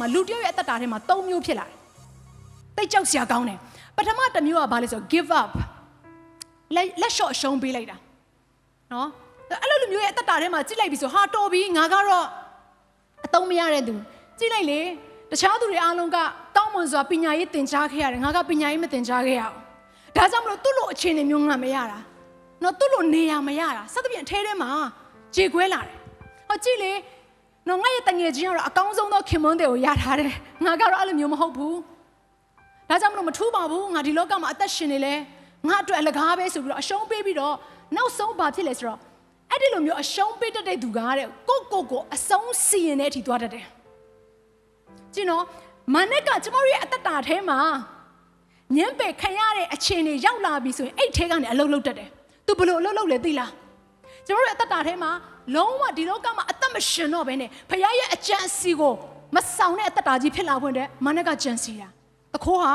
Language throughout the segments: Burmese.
မှာလူတယောက်ရဲ့အသက်တာထဲမှာ၃မျိုးဖြစ်လာတယ်။တိတ်ကြောက်စရာကောင်းတယ်။ပထမတစ်မျိုးကဘာလဲဆိုတော့ give up လက်လက်လျှော့အရှုံးပေးလိုက်တာ။နော်။အဲ့လိုလူမျိုးရဲ့အသက်တာထဲမှာကြည့်လိုက်ပြီဆိုဟာတော်ပြီငါကတော့အသုံးမရတဲ့သူကြည့်လိုက်လေတခြားသူတွေအားလုံးကတောင်းမွန်စွာပညာရေးသင်ကြားခဲ့ရတယ်ငါကပညာရေးမသင်ကြားခဲ့ရအောင်။ဒါကြောင့်မလို့သူ့လိုအခြေအနေမျိုးငါမရတာ။နော်သူ့လိုနေရမရတာစသဖြင့်အထဲထဲမှာကြေခွဲလာတယ်။ဟောကြည့်လေ နော်ငါရဲ့တငယ်ချင်းကတော့အကောင်းဆုံးသောခင်မွန်းတွေကိုရထားတယ်ငါကတော့အဲ့လိုမျိုးမဟုတ်ဘူးဒါကြောင့်မလို့မထူးပါဘူးငါဒီလောကမှာအသက်ရှင်နေလဲငါအတွက်အလကားပဲဆိုပြီးတော့အရှုံးပေးပြီးတော့နောက်ဆုံးဘာဖြစ်လဲဆိုတော့အဲ့ဒီလိုမျိုးအရှုံးပေးတတ်တဲ့သူကတဲ့ကိုကိုကိုအဆုံးစီရင်တဲ့အထိသွားတတ်တယ်ကျင်းတော့မနက်ကကျမတို့ရဲ့အသက်တာထဲမှာညံပယ်ခံရတဲ့အခြေအနေရောက်လာပြီဆိုရင်အဲ့ထဲကနေအလုပ်လုပ်တတ်တယ်သူဘယ်လိုအလုပ်လုပ်လဲသိလားကျွန်တော်တို့ရဲ့အသက်တာထဲမှာ လုံးဝဒီလောကမှာအသက်မရှင်တော့ဘဲနဲ့ဖခင်ရဲ့အကြံအစီကိုမဆောင်တဲ့အသက်တာကြီးဖြစ်လာဖွင့်တဲ့မနက်ကကြံစီတာတခိုးဟာ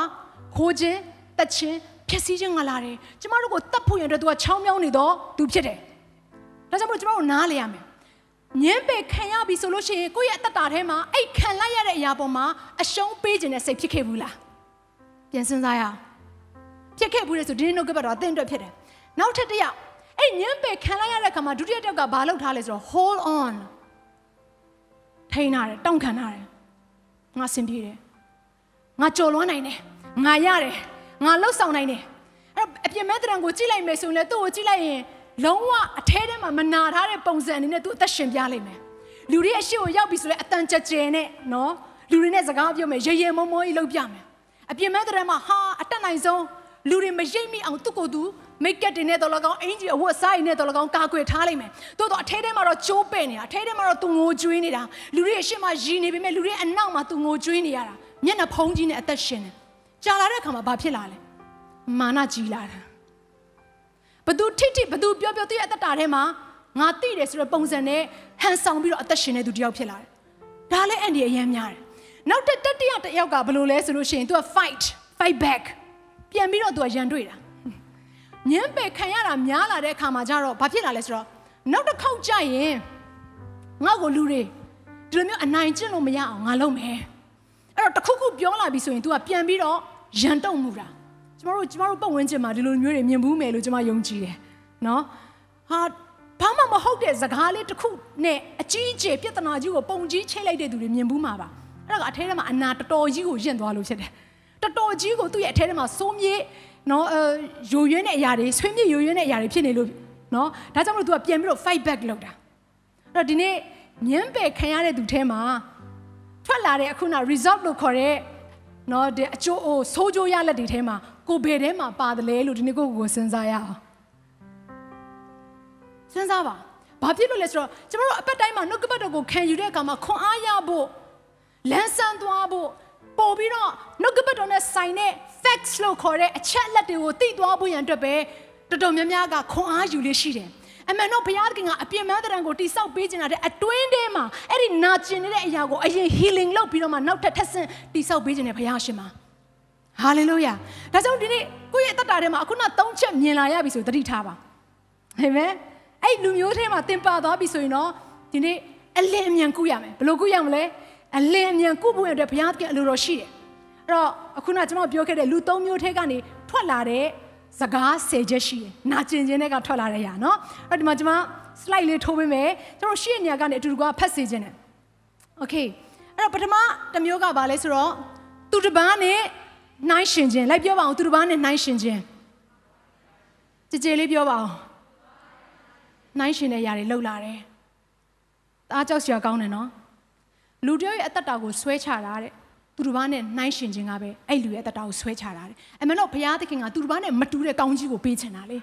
ခိုးခြင်းတက်ခြင်းဖြစ်စည်းခြင်းငါလာတယ်ကျမတို့ကိုတတ်ဖို့ရတဲ့သူကချောင်းမြောင်းနေတော့သူဖြစ်တယ်ဒါကြောင့်မလို့ကျမတို့နားလေရမယ်ညင်းပေခံရပြီဆိုလို့ရှိရင်ကိုယ့်ရဲ့အသက်တာထဲမှာအဲ့ခံလိုက်ရတဲ့အရာပေါ်မှာအရှုံးပေးခြင်းနဲ့စိတ်ဖြစ်ခဲ့ဘူးလားပြန်စဉ်းစားရအောင်ဖြစ်ခဲ့ဘူးလေဆိုဒီနေ့နှုတ်ကပတ်တော်အသင်အတွက်ဖြစ်တယ်နောက်ထပ်တစ်ယောက် အဲ့ညင်းပေခံလိုက်ရတဲ့ခါမှာဒုတိယတစ်ယောက်ကဘာလုပ်ထားလဲဆိုတော့ hold on ထိန်းထားတယ်တောင့်ခံထားတယ်ငါစင်ပြေတယ်ငါကြော်လွှမ်းနိုင်တယ်ငါရတယ်ငါလှုပ်ဆောင်နိုင်တယ်အဲ့တော့အပြင်မဲ့တရံကိုကြည့်လိုက်မယ်ဆိုရင်လည်းသူ့ကိုကြည့်လိုက်ရင်လုံးဝအထဲထဲမှာမနာထားတဲ့ပုံစံအနေနဲ့သူအသက်ရှင်ပြလိမ့်မယ်လူတွေအရှိကိုရောက်ပြီဆိုလဲအတန်ကြကြဲနဲ့နော်လူတွေနဲ့စကားပြောမယ်ရေရေမောမောကြီးလုပ်ပြမယ်အပြင်မဲ့တရံမှာဟာအတက်နိုင်ဆုံးလူတွေမရိပ်မိအောင်သူ့ကိုယ်သူ မိတ်ကက်တွေနဲ့တော့လကောင်းအင်ဂျီအဝတ်စားရည်နဲ့တော့လကောင်းကာကွယ်ထားလိုက်မယ်။တိုးတော့အထဲထဲမှာတော့ကျိုးပဲ့နေတာအထဲထဲမှာတော့သူငိုကြွေးနေတာလူတွေအရှိမရည်နေပေမဲ့လူတွေအနောက်မှာသူငိုကြွေးနေရတာမျက်နှာဖုံးကြီးနဲ့အသက်ရှင်နေ။ကြာလာတဲ့အခါမှာဘာဖြစ်လာလဲ။မာနကြီးလာတာ။ဘသူထိထိဘသူပြောပြောသူရဲ့အသက်တာထဲမှာငါတိတယ်ဆိုတဲ့ပုံစံနဲ့ဟန်ဆောင်ပြီးတော့အသက်ရှင်နေသူတယောက်ဖြစ်လာတယ်။ဒါလည်းအန်ဒီအရန်များတယ်။နောက်တစ်တတိယတစ်ယောက်ကဘယ်လိုလဲဆိုလို့ရှိရင် तू က fight fight back ပြန်ပြီးတော့ तू ကရန်တွေ့တာ။ ညံပယ်ခံရတာများလာတဲ့အခါမှာကျတော့ဘာဖြစ်လာလဲဆိုတော့နောက်တစ်ခေါက်ကြရင်ငါ့ကိုလူတွေဒီလိုမျိုးအနိုင်ကျင့်လို့မရအောင်ငါလုပ်မယ်အဲ့တော့တစ်ခုခုပြောလာပြီဆိုရင် तू ကပြန်ပြီးတော့ရန်တုံမှုတာကျမတို့ကျမတို့ပတ်ဝန်းကျင်မှာဒီလိုမျိုးတွေမြင်ဘူးမယ်လို့ကျမယုံကြည်တယ်နော်ဟာဘာမှမဟုတ်တဲ့စကားလေးတစ်ခုနဲ့အကြီးအကျယ်ပြဿနာကြီးကိုပုံကြီးချိတ်လိုက်တဲ့သူတွေမြင်ဘူးမှာပါအဲ့ဒါကအထဲထဲမှာအနာတော်တော်ကြီးကိုယင့်သွားလို့ဖြစ်တယ်တော်တော်ကြီးကိုသူ့ရဲ့အထဲထဲမှာစိုးမြေ နော်အဲယိုယွင်းတဲ့အရာတွေဆွေးမြေ့ယိုယွင်းတဲ့အရာတွေဖြစ်နေလို့နော်ဒါကြောင့်မလို့ तू ကပြန်ပြီးတော့ fight back လုပ်တာအဲ့တော့ဒီနေ့ညံပယ်ခံရတဲ့သူထဲမှာထွက်လာတဲ့အခုန result လို့ခေါ်တဲ့နော်ဒီအကျိုးအိုဆိုးကျိုးရလက်တွေထဲမှာကိုဘယ်ထဲမှာပါတယ်လဲလို့ဒီနေ့ကိုကိုကိုစဉ်းစားရအောင်စဉ်းစားပါဘာဖြစ်လို့လဲဆိုတော့ကျမတို့အပတ်တိုင်းမှာနှုတ်ကပတ်တော်ကိုခံယူတဲ့အခါမှာခွန်အားရဖို့လန်းဆန်းသွားဖို့ ပို့ပြီးတော့နှုတ်ကပတ်တော်နဲ့ဆိုင်တဲ့ facts လို့ခေါ်တဲ့အချက်အလက်တွေကိုသိသွားဖို့ရန်အတွက်ပဲတော်တော်များများကခွန်အားယူလေးရှိတယ်အမှန်တော့ဘုရားသခင်ကအပြင်းမန်းတဲ့ံကိုတိဆောက်ပေးခြင်းတဲ့အတွင်းထဲမှာအဲ့ဒီနာကျင်နေတဲ့အရာကိုအရင် healing လုပ်ပြီးတော့မှနောက်ထပ်ထပ်ဆင့်တိဆောက်ပေးခြင်းတဲ့ဘုရားရှင်မှာဟာလေလုယာဒါကြောင့်ဒီနေ့ကိုယ့်ရဲ့အသက်တာထဲမှာအခုနသုံးချက်မြင်လာရပြီဆိုသတိထားပါအာမင်အဲ့လူမျိုးထဲမှာသင်ပါသွားပြီဆိုရင်တော့ဒီနေ့အလင်းအမြန်ကုရမယ်ဘယ်လိုကုရမလဲ အလင်းအမြန်ကုဖို့ရတဲ့ဘုရားသခင်အလိုတော်ရှိတယ်အဲ့တော့အခုနကျွန်တော်ပြောခဲ့တဲ့လူသုံးမျိုးထဲကနေထွက်လာတဲ့စကားဆယ်ချက်ရှိတယ်။နာကျင်ခြင်းတွေကထွက်လာတဲ့ຢာနော်။အဲ့ဒီမှာကျွန်မ slide လေးထိုးပေးမယ်။ကျွန်တော်ရှေ့နေရာကနေအတူတူကဖတ်စေခြင်းတယ်။ Okay အဲ့တော့ပထမတစ်မျိုးကဘာလဲဆိုတော့သူတစ်ပန်းနဲ့နှိုင်းရှင်ခြင်းလိုက်ပြောပါအောင်သူတစ်ပန်းနဲ့နှိုင်းရှင်ခြင်းကြည်ကြည်လေးပြောပါအောင်နှိုင်းရှင်တဲ့ຢာတွေလှုပ်လာတယ်။အားကြောက်စရာကောင်းတယ်နော်။ လူတယောက်ရဲ့အသက်တာကိုဆွဲချတာတဲ့သူတစ်ပါးနဲ့နှိုင်းရှင်ခြင်းကပဲအဲ့လူရဲ့အသက်တာကိုဆွဲချတာတဲ့အမှန်တော့ဘုရားသခင်ကသူတစ်ပါးနဲ့မတူတဲ့ကောင်းကြီးကိုပေးချင်တာလေ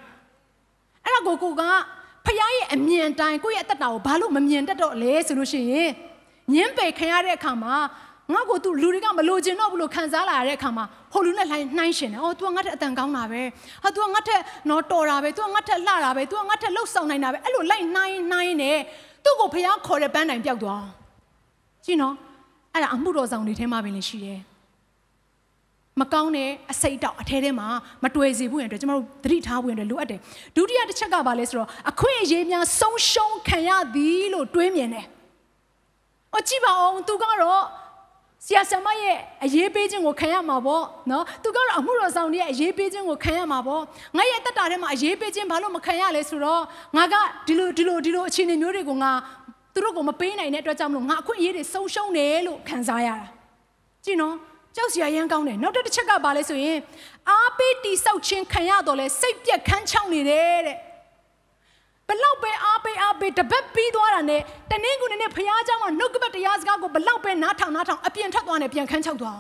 အဲ့ဒါကိုကိုက ဖခင်ရဲ့အမြင်တိုင်းကိုယ့်ရဲ့အသက်တာကိုဘာလို့မမြင်တတ်တော့လဲဆိုလို့ရှိရင်ညင်းပယ်ခံရတဲ့အခါမှာငါ့ကိုသူလူတွေကမလိုချင်တော့ဘူးလို့ခံစားလာရတဲ့အခါမှာဟိုလူနဲ့လှိုင်းနှိုင်းရှင်တယ်။အော် तू ကငါ့ထက်အတန်ကောင်းတာပဲ။ဟာ तू ကငါ့ထက်နော်တော်တာပဲ။ तू ကငါ့ထက်လှတာပဲ။ तू ကငါ့ထက်လှုပ်ဆောင်နိုင်တာပဲ။အဲ့လိုလိုက်နှိုင်းနှိုင်းနေသူ့ကိုဖခင်ခေါ်တဲ့ပန်းတိုင်ပျောက်သွား။ ကြည့်နော်။အဲ့ဒါအမှုတော်ဆောင်တွေထဲမှာပင်လည်းရှိတယ်။မကောင်းတဲ့အစိတ်တောက်အထဲထဲမှာမတွေ့စေဘူးရင်အတွက်ကျမတို့သတိထားဖို့ရင်အတွက်လိုအပ်တယ်ဒုတိယတစ်ချက်ကဘာလဲဆိုတော့အခွင့်အရေးများဆုံးရှုံးခံရသည်လို့တွေးမြင်တယ်။အကြည့်ပါအောင်သူကတော့ဆရာဆရာမရဲ့အရေးပေးခြင်းကိုခံရမှာပေါ့နော်သူကတော့အမှုတော်ဆောင်ရဲ့အရေးပေးခြင်းကိုခံရမှာပေါ့ငါရဲ့တက်တာထဲမှာအရေးပေးခြင်းဘာလို့မခံရလဲဆိုတော့ငါကဒီလိုဒီလိုဒီလိုအခြေအနေမျိုးတွေကိုငါ သူတို့ကိုမပေးနိုင်တဲ့အတွက်ကြောင့်မလို့ငါအခွင့်အရေးတွေဆုံးရှုံးတယ်လို့ခံစားရတာကြည့်နော်ကြောက်စရာရမ်းကောင်းတယ်နောက်တစ်ချက်ကဘာလဲဆိုရင်အားပေးတိဆောက်ခြင်းခံရတော့လဲစိတ်ပြက်ခန်းချောင်းနေတယ်တဲ့ဘလောက်ပဲအားပေးအားပေးတပတ်ပြီးသွားတာနဲ့တနင်္ဂနွေနေ့ဖခင်เจ้าကနှုတ်ကပတ်တရားစကားကိုဘလောက်ပဲနားထောင်နားထောင်အပြင်ထွက်သွားနေပြန်ခန်းချောက်သွား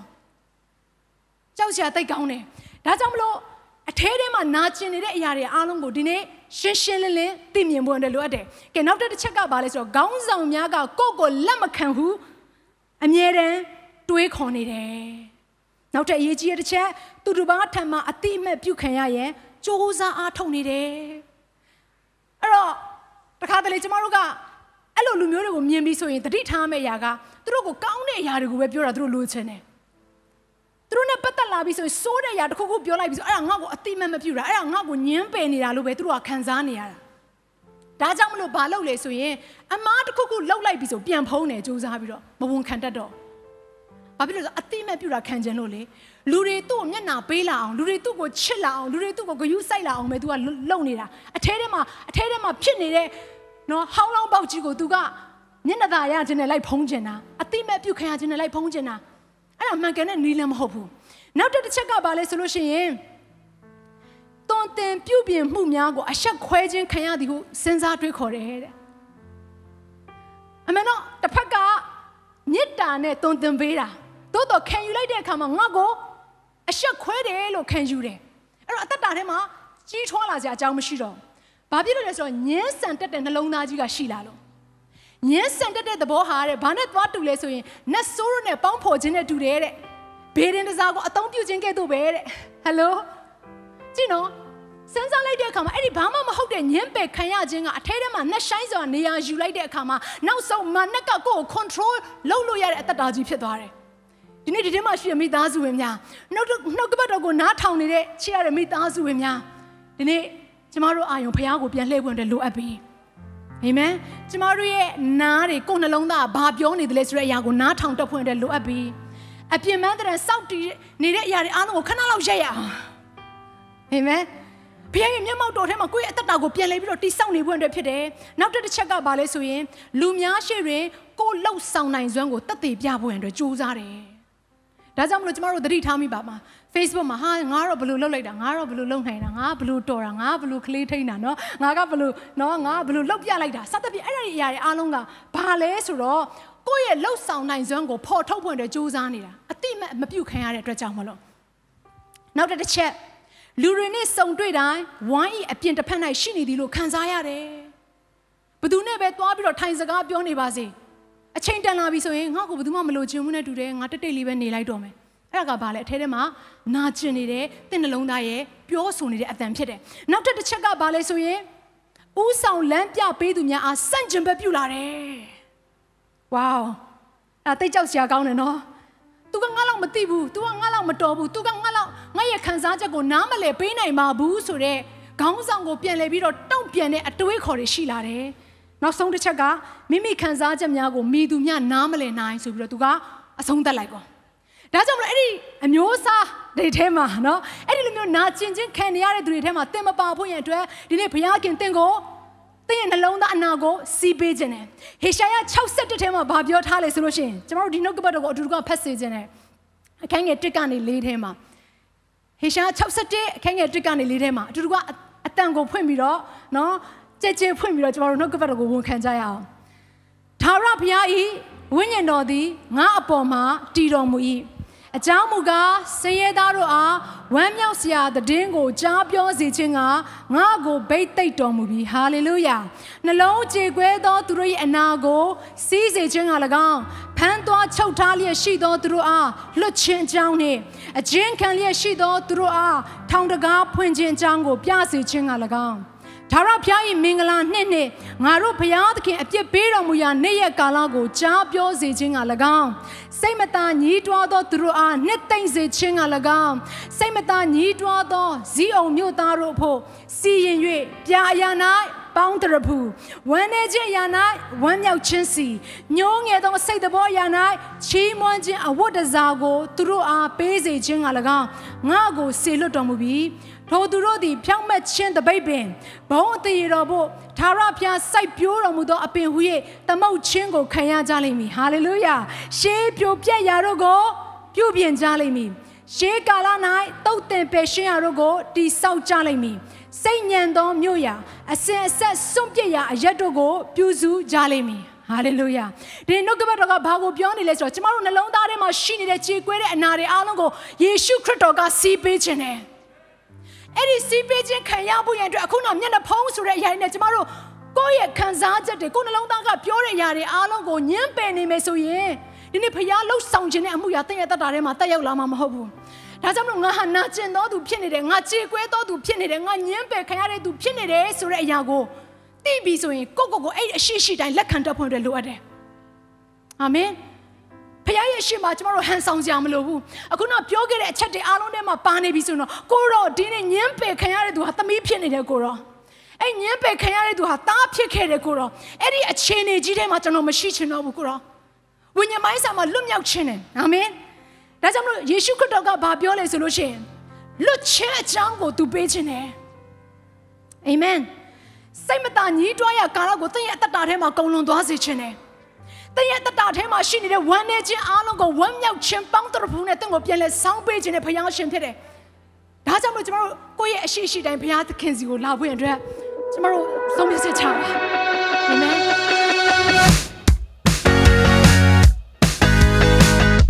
ကြောက်စရာတိတ်ကောင်းတယ်ဒါကြောင့်မလို့အထဲထဲမှာနာကျင်နေတဲ့အရာတွေအားလုံးကိုဒီနေ့ ရှင်းရှင်းလင်းလင်းသိမြင်ဖို့အတွက်လိုအပ်တယ်ကဲနောက်တစ်ချက်ကဘာလဲဆိုတော့ခေါင်းဆောင်များကကိုယ့်ကိုလက်မခံဘူးအမြဲတမ်းတွေးခေါ်နေတယ်နောက်ထပ်အရေးကြီးတဲ့တစ်ချက်သူတို့ဘာထံမှာအတိအမဲ့ပြုခံရရင်စ조사အားထုတ်နေတယ်အဲ့တော့တခါတလေကျမတို့ကအဲ့လိုလူမျိုးတွေကိုမြင်ပြီးဆိုရင်တတိထားမယ့်အရာကသူတို့ကိုကောင်းတဲ့အရာတွေကိုပဲပြောတာသူတို့လိုချင်တယ် သူတို့နဲ့ပတ်သက်လာပြီးဆိုရင်စိုးတဲ့အရာတစ်ခုခုပြောလိုက်ပြီးဆိုအဲ့ဒါငါ့ကိုအတိမတ်မပြူတာအဲ့ဒါငါ့ကိုညှင်းပယ်နေတာလို့ပဲသူတို့ကခံစားနေရတာဒါကြောင့်မလို့ဘာလုပ်လဲဆိုရင်အမားတစ်ခုခုလှုပ်လိုက်ပြီးဆိုပြန်ဖုံးတယ်စူးစမ်းပြီးတော့မဝန်ခံတတ်တော့ဘာဖြစ်လို့လဲဆိုအတိမတ်ပြူတာခံကျင်လို့လေလူတွေသူ့ကိုမျက်နှာပေးလာအောင်လူတွေသူ့ကိုချစ်လာအောင်လူတွေသူ့ကိုဂယုစိုက်လာအောင်ပဲသူကလှုပ်နေတာအထဲထဲမှာအထဲထဲမှာဖြစ်နေတဲ့နော်ဟောင်းလောင်းပေါက်ကြီးကိုသူကမျက်နှာသာရခြင်းနဲ့လိုက်ဖုံးကျင်တာအတိမတ်ပြုတ်ခံရခြင်းနဲ့လိုက်ဖုံးကျင်တာ အဲ့ဒါမှန်ကန်တဲ့နီးလည်းမဟုတ်ဘူးနောက်တစ်ချက်ကဘာလဲဆိုလို့ရှိရင်တွန်တင်ပြုတ်ပြင်မှုများကိုအဆက်ခွဲခြင်းခံရသည်ဟုစဉ်းစားတွေးခေါ်တယ်တဲ့အမှန်တော့တစ်ဖက်ကမေတ္တာနဲ့တွန်တင်ပေးတာသို့တော့ခံယူလိုက်တဲ့အခါမှာငါ့ကိုအဆက်ခွဲတယ်လို့ခံယူတယ်အဲ့တော့အသက်တာထဲမှာကြီးထွားလာစရာအကြောင်းမရှိတော့ဘာဖြစ်လို့လဲဆိုတော့ညင်းဆန်တက်တဲ့နှလုံးသားကြီးကရှိလာလို့ ညင်းဆန်တက်တဲ့သဘောဟာတဲ့ဘာနဲ့သွားတူလဲဆိုရင်နတ်ဆိုးရနဲ့ပေါင်းဖော်ခြင်းနဲ့တူတယ်တဲ့ဘေးရင်တစားကိုအသုံးပြုခြင်းကဲ့သို့ပဲတဲ့ဟယ်လိုကြည့်နော်စမ်းစားလိုက်တဲ့အခါမှာအဲ့ဒီဘာမှမဟုတ်တဲ့ညင်းပယ်ခံရခြင်းကအထဲထဲမှာနှက်ဆိုင်စွာနေရာယူလိုက်တဲ့အခါမှာနောက်ဆုံးမနက်ကကိုယ့်ကို control လုပ်လို့ရတဲ့အတ္တတာကြီးဖြစ်သွားတယ်ဒီနေ့ဒီထဲမှာရှိတဲ့မိသားစုဝင်များနှုတ်နှုတ်ကပတ်တော်ကိုနားထောင်နေတဲ့ချစ်ရတဲ့မိသားစုဝင်များဒီနေ့ကျမတို့အာယုံဖះကိုပြန်လှည့်ပွင့်တဲ့လိုအပ်ပြီ အာမင်ကျမတို့ရဲ့နားတွေကိုယ်နှလုံးသားဘာပြောနေတယ်လဲဆိုတဲ့အရာကိုနားထောင်တက်ဖွင့်တဲ့လိုအပ်ပြီအပြင်းမန်းတဲ့စောက်တည်နေတဲ့အရာတွေအားလုံးကိုခဏလောက်ရက်ရအောင်အာမင်ဘုရားရဲ့မျက်မှောက်တော်ထဲမှာကိုယ့်ရဲ့အသက်တာကိုပြန်လဲပြီးတော့တိဆောက်နေဖို့အတွက်ဖြစ်တယ်။နောက်တစ်တစ်ချက်ကဘာလဲဆိုရင်လူများရှိရင်ကိုယ်လှုပ်ဆောင်နိုင်စွမ်းကိုတက်တည်ပြဖို့အတွက်ကြိုးစားတယ်။ ဒါကြောင့်မလို့ကျမတို့သတိထားမိပါမှာ Facebook မှာဟာငါတော့ဘယ်လိုလုပ်လိုက်တာငါတော့ဘယ်လိုလုပ်နိုင်တာငါဘယ်လိုတော်တာငါဘယ်လိုကလေးထိန်တာနော်ငါကဘယ်လိုနော်ငါဘယ်လိုလုပ်ပြလိုက်တာစသဖြင့်အဲ့ဒီအရာတွေအားလုံးကဘာလဲဆိုတော့ကိုယ့်ရဲ့လှုပ်ဆောင်နိုင်စွမ်းကိုဖော်ထုတ်ဖို့အတွက်ကြိုးစားနေတာအတိမမပြုတ်ခံရတဲ့အတွက်ကြောင့်မလို့နောက်တစ်ချက်လူတွေနဲ့စုံတွေ့တိုင်းဝိုင်းဤအပြင်တစ်ဖက်၌ရှိနေသည်လို့ခံစားရတယ်ဘသူနဲ့ပဲသွားပြီးတော့ထိုင်စကားပြောနေပါစေ အချိန်တန်လာပြီဆိုရင်ငါ့ကိုဘယ်သူမှမလို့ချင်ဘူးနဲ့တူတယ်ငါတက်တိတ်လေးပဲနေလိုက်တော့မယ်အဲ့ဒါကဘာလဲအထဲထဲမှာနာကျင်နေတဲ့တင့်နှလုံးသားရဲ့ပြောဆိုနေတဲ့အတန်ဖြစ်တယ်နောက်တစ်တစ်ချက်ကဘာလဲဆိုရင်ဥဆောင်လမ်းပြပေးသူများအားစန့်ကျင်ဘက်ပြုလာတယ်ဝေါအဲ့တိတ်ကြောက်စရာကောင်းတယ်နော်။ तू ကငါ့လောက်မသိဘူး။ तू ကငါ့လောက်မတော်ဘူး။ तू ကငါ့လောက်ငါ့ရဲ့ခံစားချက်ကိုနားမလည်ပေးနိုင်ပါဘူးဆိုတော့ခေါင်းဆောင်ကိုပြန်လဲပြီးတော့တုံ့ပြန်တဲ့အတွေးခေါ်တွေရှိလာတယ်။ နောက်ဆုံးတစ်ချက်ကမိမိခံစားချက်များကိုမိသူများနားမလည်နိုင်ဆိုပြီးတော့ तू ကအဆုံးသတ်လိုက်ပေါ့။ဒါကြောင့်မလို့အဲ့ဒီအမျိုးအစားတွေထဲမှာနော်အဲ့ဒီလိုမျိုးနာကျင်ချင်းခံနေရတဲ့သူတွေထဲမှာတင်မပါဖို့ရန်အတွက်ဒီနေ့ဘုရားခင်တင့်ကိုတင်းရဲ့နှလုံးသားအနာကိုစီးပေးခြင်းနဲ့ဟေရှာယ61ထဲမှာဗာပြောထားလေဆိုလို့ရှိရင်ကျမတို့ဒီနှုတ်ကပတ်တော်ကိုအတူတူကဖတ်စေခြင်းနဲ့အခန်းငယ်1ကနေ4ထဲမှာဟေရှာယ61အခန်းငယ်1ကနေ4ထဲမှာအတူတူကအတန်ကိုဖွင့်ပြီးတော့နော် ကြဲကြဲဖွင့်ပြီးတော့ကျမတို့နှုတ်ကပတ်တော်ကိုဝန်ခံကြရအောင်သာရဘုရားဤဝိညာဉ်တော်သည်ငါအပေါ်မှာတည်တော်မူ၏အကြောင်းမူကားဆင်းရဲသားတို့အားဝမ်းမြောက်စရာသတင်းကိုကြားပြောစေခြင်းကငါ့ကိုဗိတ်သိက်တော်မူပြီဟာလေလုယာနှလုံးကြေကွဲသောသူတို့၏အနာကိုစီးစေခြင်းက၎င်းဖမ်းသွားချုပ်ထားလျက်ရှိသောသူတို့အားလွတ်ခြင်းအကြောင်းနှင့်အကျဉ်းခံလျက်ရှိသောသူတို့အားထောင်တကားဖွင့်ခြင်းအကြောင်းကိုပြစေခြင်းက၎င်း ဒါရဖျား၏မင်္ဂလာနှစ်နှစ်ငါတို့ဘုရားသခင်အပြစ်ပေးတော်မူရာနေ့ရက်ကာလကိုကြားပြောစေခြင်းက၎င်းစိတ်မသာညှိတွားသောသူတို့အားနှစ်သိမ့်စေခြင်းက၎င်းစိတ်မသာညှိတွားသောဇီးအောင်မြို့သားတို့ဖို့စီရင်၍ပြာအရာ၌ပေါင်းတရဖူဝမ်းနေခြင်းအရာ၌ဝမ်းမြောက်ခြင်းစီညှိုးငယ်သောစိတ်တဘောအရာ၌ချီးမွမ်းခြင်းအဝတ်တစားကို သူတို့အားပေးစေခြင်းက၎င်းငါ့ကိုဆေလွတ်တော်မူပြီး ထိုသူတို့သည်ဖြောင့်မတ်ခြင်းတပိတ်ပင်ဘုံအသေးတော်ဖို့သာရဖျားစိုက်ပျိုးတော်မူသောအပင်ဟု၍သမုတ်ခြင်းကိုခံရကြလိမ့်မည်ဟာလေလုယာရှေးပြိုပြက်ရာတို့ကိုပြုပြင်ကြလိမ့်မည်ရှေးကာလ၌တုတ်တင်ပယ်ရှင်းရာတို့ကိုတိဆောက်ကြလိမ့်မည်စိတ်ညံသောမြို့ရာအစင်အဆက်စွန့်ပစ်ရာအရက်တို့ကိုပြုစုကြလိမ့်မည်ဟာလေလုယာဒီနှုတ်ကပတ်တော်ကဘာကိုပြောနေလဲဆိုတော့ကျမတို့နှလုံးသားထဲမှာရှိနေတဲ့ကြေကွဲတဲ့အနာတွေအားလုံးကိုယေရှုခရစ်တော်ကစီးပေးခြင်းတယ် အဲ့ဒီစီးပေးခြင်းခံရဖို့ရန်အတွက်အခုနောက်မျက်နှာဖုံးဆိုတဲ့အရာနဲ့ကျမတို့ကိုယ့်ရဲ့ခံစားချက်တွေကိုယ်နှလုံးသားကပြောတဲ့အရာတွေအားလုံးကိုညှင်းပယ်နေမယ်ဆိုရင်ဒီနေ့ဖရားလှုပ်ဆောင်ခြင်းတဲ့အမှုရာတည့်ရတတ်တာထဲမှာတက်ရောက်လာမှာမဟုတ်ဘူးဒါကြောင့်မလို့ငါဟာနာကျင်သောသူဖြစ်နေတယ်ငါကြေကွဲသောသူဖြစ်နေတယ်ငါညှင်းပယ်ခံရတဲ့သူဖြစ်နေတယ်ဆိုတဲ့အရာကိုသိပြီဆိုရင်ကိုယ့်ကိုယ်ကိုအဲ့အရှိရှိတိုင်းလက်ခံတတ်ဖို့အတွက်လိုအပ်တယ်အာမင် ဖခင်ရဲ့ရှေ့မှာကျမတို့ဟန်ဆောင်ကြမလို့ဘူးအခုတော့ပြောခဲ့တဲ့အချက်တွေအားလုံးထဲမှာပါနေပြီဆိုတော့ကိုတော့ဒီနေ့ညင်းပယ်ခံရတဲ့သူဟာသမီးဖြစ်နေတယ်ကိုတော့အဲ့ညင်းပယ်ခံရတဲ့သူဟာသားဖြစ်ခဲ့တယ်ကိုတော့အဲ့ဒီအခြေအနေကြီးထဲမှာကျွန်တော်မရှိချင်တော့ဘူးကိုတော့ဝိညာဉ်မိုင်းဆာမှာလွတ်မြောက်ခြင်းတယ်အာမင်ဒါကြောင့်မလို့ယေရှုခရစ်တော်ကဘာပြောလဲဆိုလို့ရှိရင်လွတ်ခြင်းအကြောင်းကိုသူပေးခြင်းတယ်အာမင်စိတ်မသာညှိတွားရကာလကိုသင်ရဲ့အသက်တာထဲမှာကုံလွန်သွားစေခြင်းတယ် တည့်ရဲ့တတာထဲမှာရှိနေတဲ့ဝမ်းနေခြင်းအားလုံးကိုဝမ်းမြောက်ခြင်းပေါင်းတရဖူးနဲ့တင့်ကိုပြန်လဲဆောင်းပေးခြင်းနဲ့ဘုရားရှင်ဖြစ်တယ်။ဒါကြောင့်မလို့ကျွန်တော်တို့ကိုယ့်ရဲ့အရှိရှိတိုင်းဘုရားသခင်စီကိုလာဖို့ရတဲ့ကျွန်တော်တို့ဆုံးဖြတ်ချက်ချပါ။အာမင်။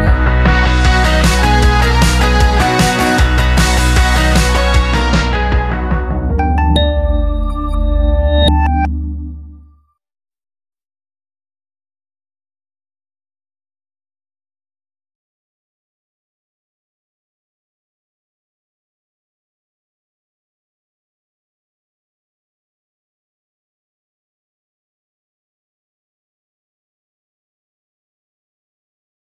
တယ်